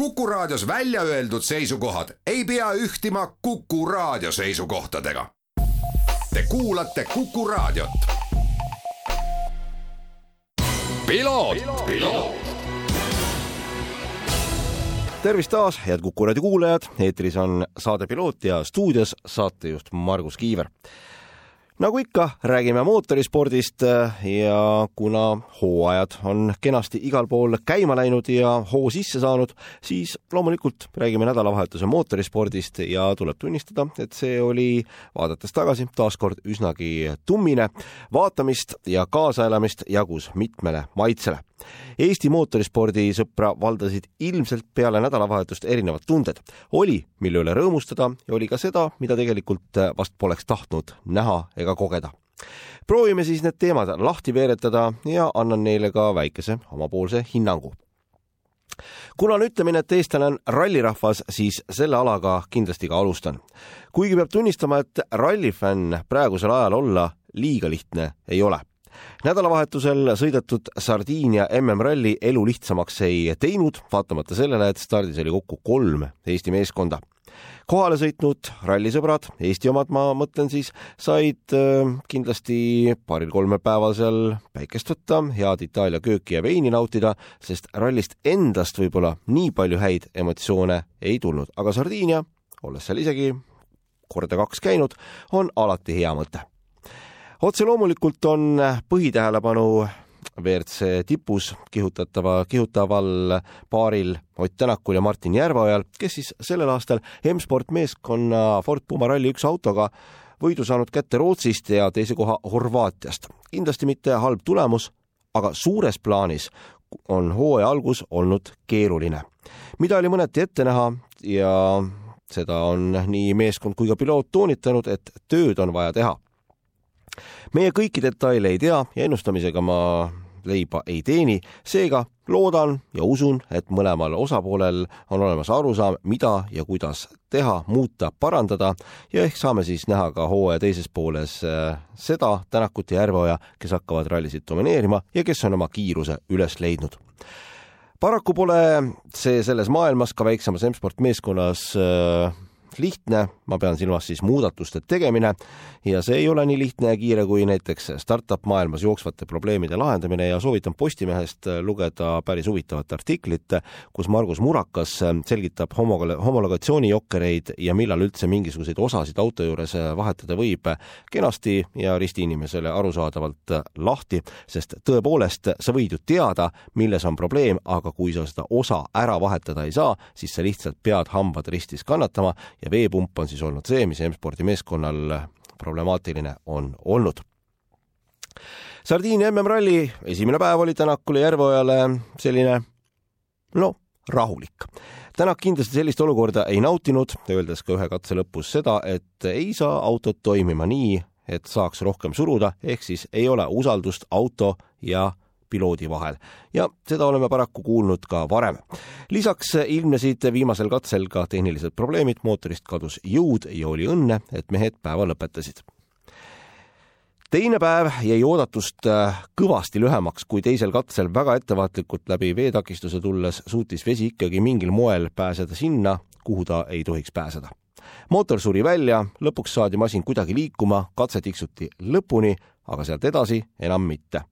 Kuku Raadios välja öeldud seisukohad ei pea ühtima Kuku Raadio seisukohtadega. Te kuulate Kuku Raadiot. tervist taas, head Kuku raadio kuulajad, eetris on saade Piloot ja stuudios saatejuht Margus Kiiver nagu ikka, räägime mootorispordist äh, ja kuna hooajad on kenasti igal pool käima läinud ja hoo sisse saanud, siis loomulikult räägime nädalavahetuse mootorispordist ja tuleb tunnistada, et see oli, vaadates tagasi, taaskord üsnagi tummine. vaatamist ja kaasaelamist jagus mitmele maitsele Eesti mootorispordisõpra valdasid ilmselt peale nädalavahetust erinevad tunded. oli, mille üle rõõmustada ja oli ka seda, mida tegelikult vast poleks tahtnud näha ega kogeda. proovime siis need teemad lahti veeretada ja annan neile ka väikese omapoolse hinnangu kuna on ütlemine, et eestlane on rallirahvas, siis selle alaga kindlasti ka alustan. kuigi peab tunnistama, et rallifänn praegusel ajal olla liiga lihtne ei ole nädalavahetusel sõidetud Sardiinia MM-ralli elu lihtsamaks ei teinud, vaatamata sellele, et stardis oli kokku kolm Eesti meeskonda. kohale sõitnud rallisõbrad, Eesti omad ma mõtlen siis, said äh, kindlasti paaril-kolmel päeval seal päikest võtta, head Itaalia kööki ja veini nautida, sest rallist endast võib-olla nii palju häid emotsioone ei tulnud, aga Sardiinia, olles seal isegi korda kaks käinud, on alati hea mõte otse loomulikult on põhitähelepanu WRC tipus kihutatava, kihutaval paaril Ott Tänakul ja Martin Järveojal, kes siis sellel aastal M-sport meeskonna Ford Puma Rally üks autoga võidu saanud kätte Rootsist ja teise koha Horvaatiast. kindlasti mitte halb tulemus, aga suures plaanis on hooaja algus olnud keeruline, mida oli mõneti ette näha ja seda on nii meeskond kui ka piloot toonitanud, et tööd on vaja teha meie kõiki detaile ei tea ja ennustamisega ma leiba ei teeni, seega loodan ja usun, et mõlemal osapoolel on olemas arusaam, mida ja kuidas teha, muuta, parandada ja ehk saame siis näha ka hooaja teises pooles äh, seda Tänakut ja Järveoja, kes hakkavad rallisid domineerima ja kes on oma kiiruse üles leidnud. Paraku pole see selles maailmas ka väiksemas M-sport meeskonnas äh, lihtne, ma pean silmas siis muudatuste tegemine. Ja see ei ole nii lihtne ja kiire kui näiteks startup maailmas jooksvate probleemide lahendamine ja soovitan Postimehest lugeda päris huvitavat artiklit, kus Margus Murakas selgitab homol-, homologatsioonijokkereid ja millal üldse mingisuguseid osasid auto juures vahetada võib kenasti ja ristiinimesele arusaadavalt lahti, sest tõepoolest, sa võid ju teada, milles on probleem, aga kui sa seda osa ära vahetada ei saa, siis sa lihtsalt pead hambad ristis kannatama ja veepump on siis olnud see, mis M-spordi meeskonnal problemaatiline on olnud. Sardiinia MM-ralli esimene päev oli Tänakule Järveojale selline no rahulik. Tänak kindlasti sellist olukorda ei nautinud, öeldes ka ühe katse lõpus seda, et ei saa autot toimima nii, et saaks rohkem suruda, ehk siis ei ole usaldust auto ja piloodi vahel ja seda oleme paraku kuulnud ka varem. lisaks ilmnesid viimasel katsel ka tehnilised probleemid, mootorist kadus jõud ja oli õnne, et mehed päeva lõpetasid teine päev jäi oodatust äh, kõvasti lühemaks, kui teisel katsel väga ettevaatlikult läbi veetakistuse tulles suutis vesi ikkagi mingil moel pääseda sinna, kuhu ta ei tohiks pääseda. mootor suri välja, lõpuks saadi masin kuidagi liikuma, katse tiksuti lõpuni, aga sealt edasi enam mitte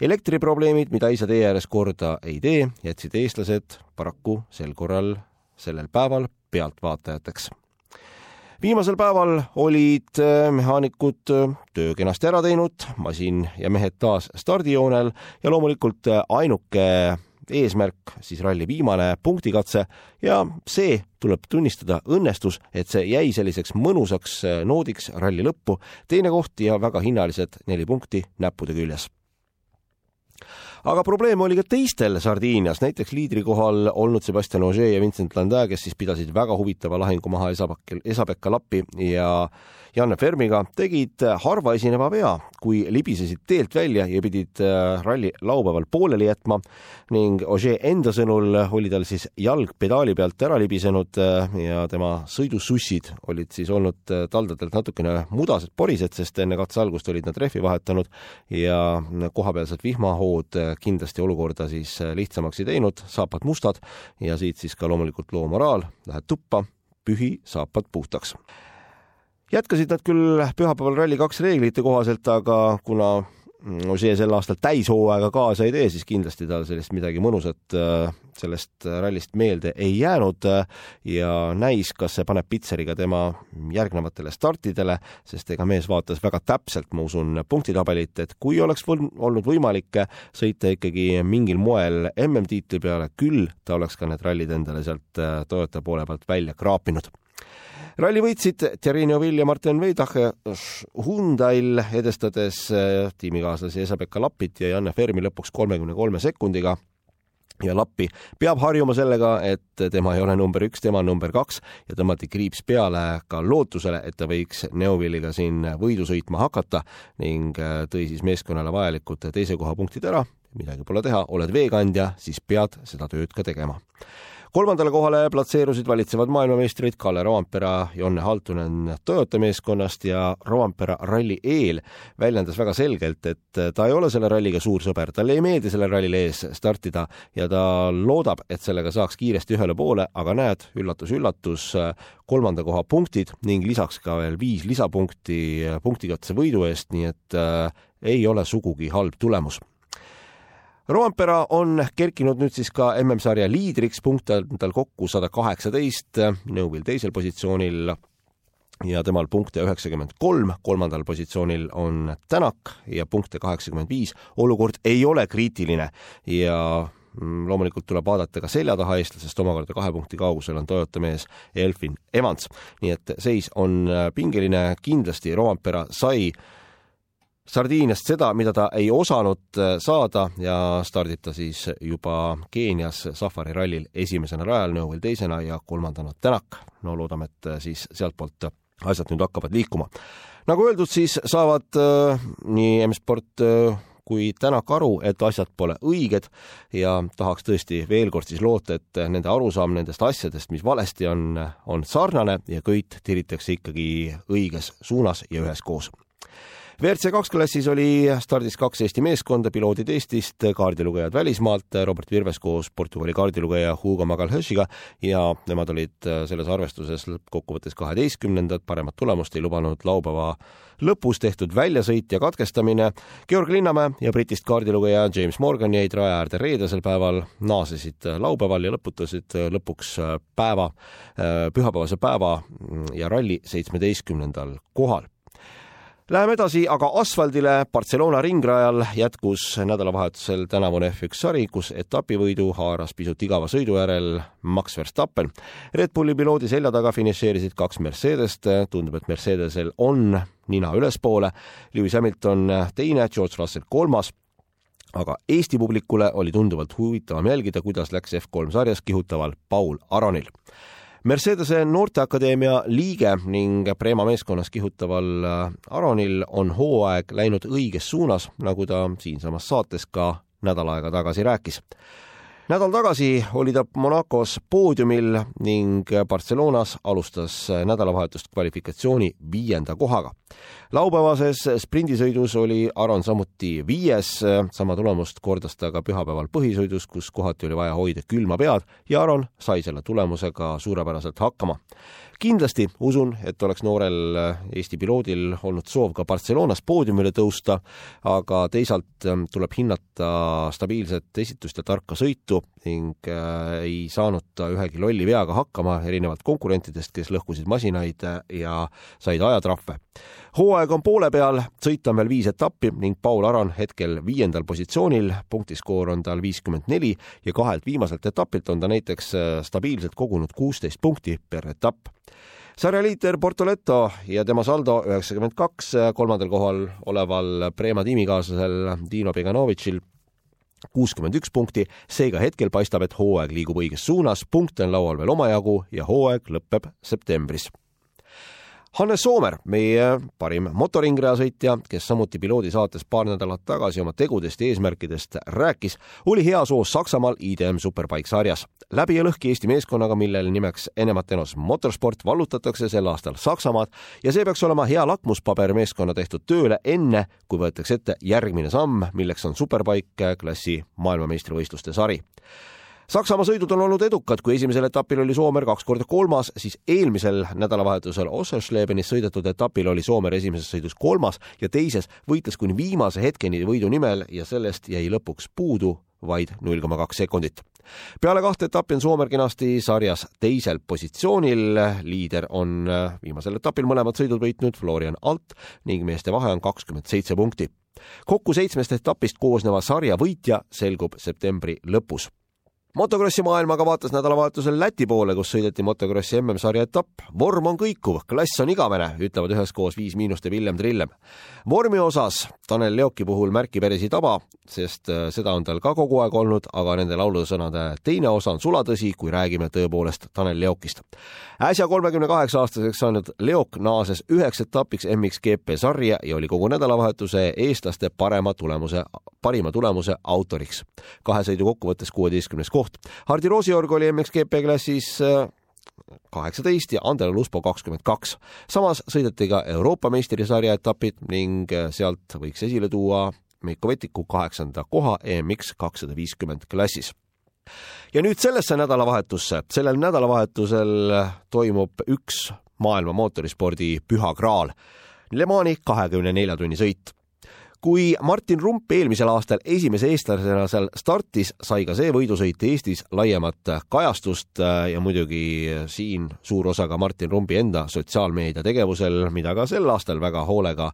elektriprobleemid, mida isa tee ääres korda ei tee, jätsid eestlased paraku sel korral, sellel päeval pealtvaatajateks. viimasel päeval olid äh, mehaanikud äh, töö kenasti ära teinud, masin ja mehed taas stardijoonel ja loomulikult äh, ainuke eesmärk, siis ralli viimane punktikatse ja see tuleb tunnistada õnnestus, et see jäi selliseks mõnusaks noodiks ralli lõppu. teine koht ja väga hinnalised neli punkti näppude küljes aga probleeme oli ka teistel Sardiinias, näiteks liidrikohal olnud Sebastian Ogier ja Vincent Landin, kes siis pidasid väga huvitava lahingu maha Esapekka, Esapekka Lappi ja Janne Fermiga, tegid harva esineva vea, kui libisesid teelt välja ja pidid äh, ralli laupäeval pooleli jätma ning Ogier enda sõnul oli tal siis jalg pedaali pealt ära libisenud äh, ja tema sõidusussid olid siis olnud äh, taldadelt natukene mudased, porised, sest enne katse algust olid nad rehvi vahetanud ja kohapealsed vihmahoo pood kindlasti olukorda siis lihtsamaks ei teinud, saapad mustad ja siit siis ka loomulikult loo moraal, lähed tuppa, pühi saapad puhtaks. Jätkasid nad küll pühapäeval Rally2 reeglite kohaselt, aga kuna Ožee sel aastal täishooaega kaasa ei tee, siis kindlasti tal sellist midagi mõnusat äh, sellest rallist meelde ei jäänud. Ja näis, kas see paneb pitseriga tema järgnevatele startidele, sest ega mees vaatas väga täpselt, ma usun, punktitabelit, et kui oleks olnud võimalik sõita ikkagi mingil moel MM-tiitli peale, küll ta oleks ka need rallid endale sealt äh, Toyota poole pealt välja kraapinud ralli võitsid Thierry Neuville ja Martin Veidache Hyundai'l, edestades äh, tiimikaaslasi Esa-Pekka Lappit ja Janne Fermi lõpuks kolmekümne kolme sekundiga ja Lappi peab harjuma sellega, et tema ei ole number üks, tema on number kaks ja tõmmati kriips peale ka lootusele, et ta võiks Neuvilliga siin võidu sõitma hakata ning äh, tõi siis meeskonnale vajalikud teise koha punktid ära. midagi pole teha, oled veekandja, siis pead seda tööd ka tegema kolmandale kohale platseerusid valitsevad maailmameistrid Kalle Roompera, Jonne Haltunen Toyota meeskonnast ja Roompera ralli eel. Väljendas väga selgelt, et ta ei ole selle ralliga suur sõber, talle ei meeldi sellel rallil ees startida ja ta loodab, et sellega saaks kiiresti ühele poole, aga näed, üllatus-üllatus, kolmanda koha punktid ning lisaks ka veel viis lisapunkti punktikatse võidu eest, nii et äh, ei ole sugugi halb tulemus Roampera on kerkinud nüüd siis ka MM-sarja liidriks, punkte on tal kokku sada kaheksateist, Neuvill teisel positsioonil ja temal punkte üheksakümmend kolm, kolmandal positsioonil on Tänak ja punkte kaheksakümmend viis. olukord ei ole kriitiline ja mm, loomulikult tuleb vaadata ka selja taha eestlasest, omakorda kahe punkti kaugusel on Toyota mees Elfin Evans. nii et seis on pingeline, kindlasti Roampera sai äh, Sardiiniast seda, mida ta ei osanud äh, saada ja stardib ta siis juba Keenias Safari rallil esimesena rajal, Nõuel teisena ja kolmandana Tänak. no loodame, et äh, siis sealtpoolt asjad nüüd hakkavad liikuma. nagu öeldud, siis saavad äh, nii M-sport äh, kui Tänak aru, et asjad pole õiged ja tahaks tõesti veel kord siis loota, et nende arusaam nendest asjadest, mis valesti on, on sarnane ja köit tiritakse ikkagi õiges suunas ja üheskoos WRC kaks klassis oli stardis kaks Eesti meeskonda, piloodid Eestist, kaardilugejad välismaalt, Robert Virves koos Portugali kaardilugeja Hugo Magalhãesiga ja nemad olid selles arvestuses lõppkokkuvõttes kaheteistkümnendad, paremat tulemust ei lubanud laupäeva lõpus tehtud väljasõit ja katkestamine. Georg Linnamäe ja Britist kaardilugeja James Morgan jäid raja äärde reedesel päeval, naasesid laupäeval ja lõputasid lõpuks päeva, pühapäevase päeva ja ralli seitsmeteistkümnendal kohal Läheme edasi aga asfaldile. Barcelona ringrajal jätkus nädalavahetusel tänavune F1 sari, kus etapivõidu haaras pisut igava sõidu järel Max Verstappen. Red Bulli piloodi selja taga finišeerisid kaks Mercedest. tundub, et Mercedesel on nina ülespoole. Lewis Hamilton teine, George Russell kolmas aga Eesti publikule oli tunduvalt huvitavam jälgida, kuidas läks F3 sarjas kihutaval Paul Aronil Mercedese noorteakadeemia liige ning Prema meeskonnas kihutaval äh, Aronil on hooaeg läinud õiges suunas, nagu ta siinsamas saates ka nädal aega tagasi rääkis nädal tagasi oli ta Monacos poodiumil ning Barcelonas alustas nädalavahetust kvalifikatsiooni viienda kohaga. laupäevases sprindisõidus oli Aron samuti viies, sama tulemust kordas ta ka pühapäeval põhisõidus, kus kohati oli vaja hoida külma pead ja Aron sai selle tulemusega suurepäraselt hakkama kindlasti usun, et oleks noorel äh, Eesti piloodil olnud soov ka Barcelonas poodiumile tõusta, aga teisalt ähm, tuleb hinnata stabiilset esitust ja tarka sõitu ning äh, ei saanud ta ühegi lolli veaga hakkama, erinevalt konkurentidest, kes lõhkusid masinaid äh, ja said ajatrahve. hooaeg on poole peal, sõita on veel viis etappi ning Paul Aran hetkel viiendal positsioonil, punktiskoor on tal viiskümmend neli ja kahelt viimaselt etapilt on ta näiteks stabiilselt kogunud kuusteist punkti per etapp sarjaliiter Portoletto ja tema saldo üheksakümmend kaks, kolmandal kohal oleval Prema tiimikaaslasel Dino Beganovitšil kuuskümmend üks punkti, seega hetkel paistab, et hooaeg liigub õiges suunas, punkte on laual veel omajagu ja hooaeg lõpeb septembris Hannes Soomer, meie parim motoringreasõitja, kes samuti piloodisaates paar nädalat tagasi oma tegudest ja eesmärkidest rääkis, oli heas hoos Saksamaal IDM Superbike sarjas. läbi ja lõhki Eesti meeskonnaga, millel nimeks Enematenos Motorsport, vallutatakse sel aastal Saksamaad ja see peaks olema hea lakmuspaber meeskonna tehtud tööle, enne kui võetakse ette järgmine samm, milleks on Superbike klassi maailmameistrivõistluste sari Saksamaa sõidud on olnud edukad, kui esimesel etapil oli Soomer kaks korda kolmas, siis eelmisel nädalavahetusel Osserschlebenis sõidetud etapil oli Soomer esimeses sõidus kolmas ja teises võitles kuni viimase hetkeni võidu nimel ja sellest jäi lõpuks puudu vaid null koma kaks sekundit. peale kahte etappi on Soomer kenasti sarjas teisel positsioonil, liider on viimasel etapil mõlemad sõidud võitnud Florian Alt ning meeste vahe on kakskümmend seitse punkti. kokku seitsmest etapist koosneva sarja võitja selgub septembri lõpus motokrossi maailmaga vaatas nädalavahetusel Läti poole, kus sõideti motokrossi MM-sarja etapp. vorm on kõikuv, klass on igavene, ütlevad üheskoos Viis Miinust ja Villem Trillem. vormi osas Tanel Leoki puhul märki päris ei taba, sest äh, seda on tal ka kogu aeg olnud, aga nende laulusõnade teine osa on sulatõsi, kui räägime tõepoolest Tanel Leokist. äsja kolmekümne kaheksa aastaseks saanud Leok naases üheks etapiks MX-GP sarja ja oli kogu nädalavahetuse eestlaste parema tulemuse, parima tulemuse autoriks. kahe sõidu kokkuvõttes kuueteistkümnes koht. Hardi Roosiorg oli MXGP klassis äh, kaheksateist ja Andel Luspo kakskümmend kaks. samas sõideti ka Euroopa meistrivõistlusarja etapid ning äh, sealt võiks esile tuua Meiko Vetiku kaheksanda koha EMX kakssada viiskümmend klassis ja nüüd sellesse nädalavahetusse, sellel nädalavahetusel toimub üks maailma mootorispordi püha graal. Le Mani kahekümne nelja tunni sõit kui Martin Rump eelmisel aastal esimese eestlasena seal startis, sai ka see võidusõit Eestis laiemat kajastust äh, ja muidugi siin suur osa ka Martin Rumbi enda sotsiaalmeedia tegevusel, mida ka sel aastal väga hoolega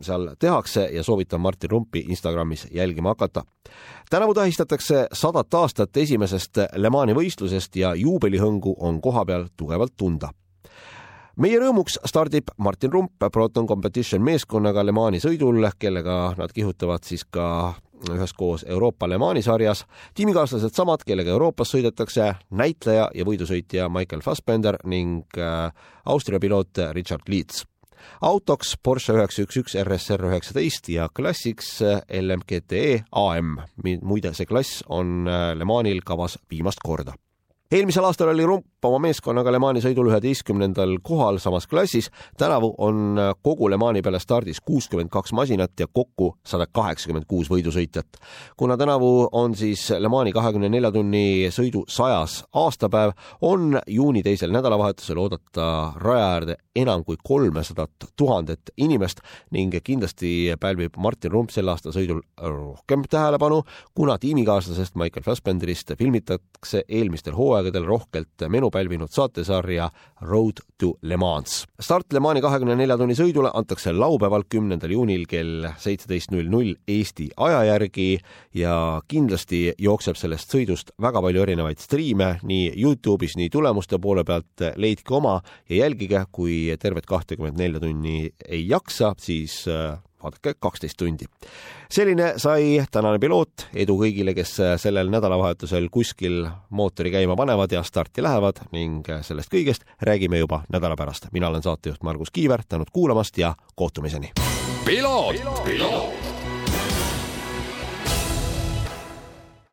seal tehakse ja soovitan Martin Rumpi Instagramis jälgima hakata. tänavu tähistatakse sadat aastat esimesest Le Mani võistlusest ja juubelihõngu on kohapeal tugevalt tunda meie rõõmuks stardib Martin Rump Proton Competition meeskonnaga Le Mani sõidul, kellega nad kihutavad siis ka üheskoos Euroopa Le Mani sarjas. tiimikaaslased samad, kellega Euroopas sõidetakse, näitleja ja võidusõitja Michael Fassbender ning äh, Austria piloot Richard Leeds autoks Porsche üheksa üks üks RSR üheksateist ja klassiks äh, LMGTE AM. muide, see klass on äh, Le Manil kavas viimast korda eelmisel aastal oli Rump oma meeskonnaga Le Mani sõidul üheteistkümnendal kohal samas klassis. tänavu on kogu Le Mani peale stardis kuuskümmend kaks masinat ja kokku sada kaheksakümmend kuus võidusõitjat. kuna tänavu on siis Le Mani kahekümne nelja tunni sõidu sajas aastapäev, on juuni teisel nädalavahetusel oodata raja äärde enam kui kolmesadat tuhandet inimest ning kindlasti pälvib Martin Rump sel aastal sõidul rohkem tähelepanu, kuna tiimikaaslasest Michael Fassbenderist filmitakse eelmistel hooaegadel rohkelt menu pälvinud saatesarja Road to Le Mans. start Le Mani kahekümne nelja tunni sõidule antakse laupäeval, kümnendal juunil kell seitseteist null null Eesti aja järgi ja kindlasti jookseb sellest sõidust väga palju erinevaid striime nii Youtube'is, nii tulemuste poole pealt, leidke oma ja jälgige, kui tervet kahtekümmet nelja tunni ei jaksa, siis äh, vaadake kaksteist tundi. selline sai tänane piloot, edu kõigile, kes sellel nädalavahetusel kuskil mootori käima panevad ja starti lähevad ning sellest kõigest räägime juba nädala pärast. mina olen saatejuht Margus Kiiver, tänud kuulamast ja kohtumiseni. piloot, piloot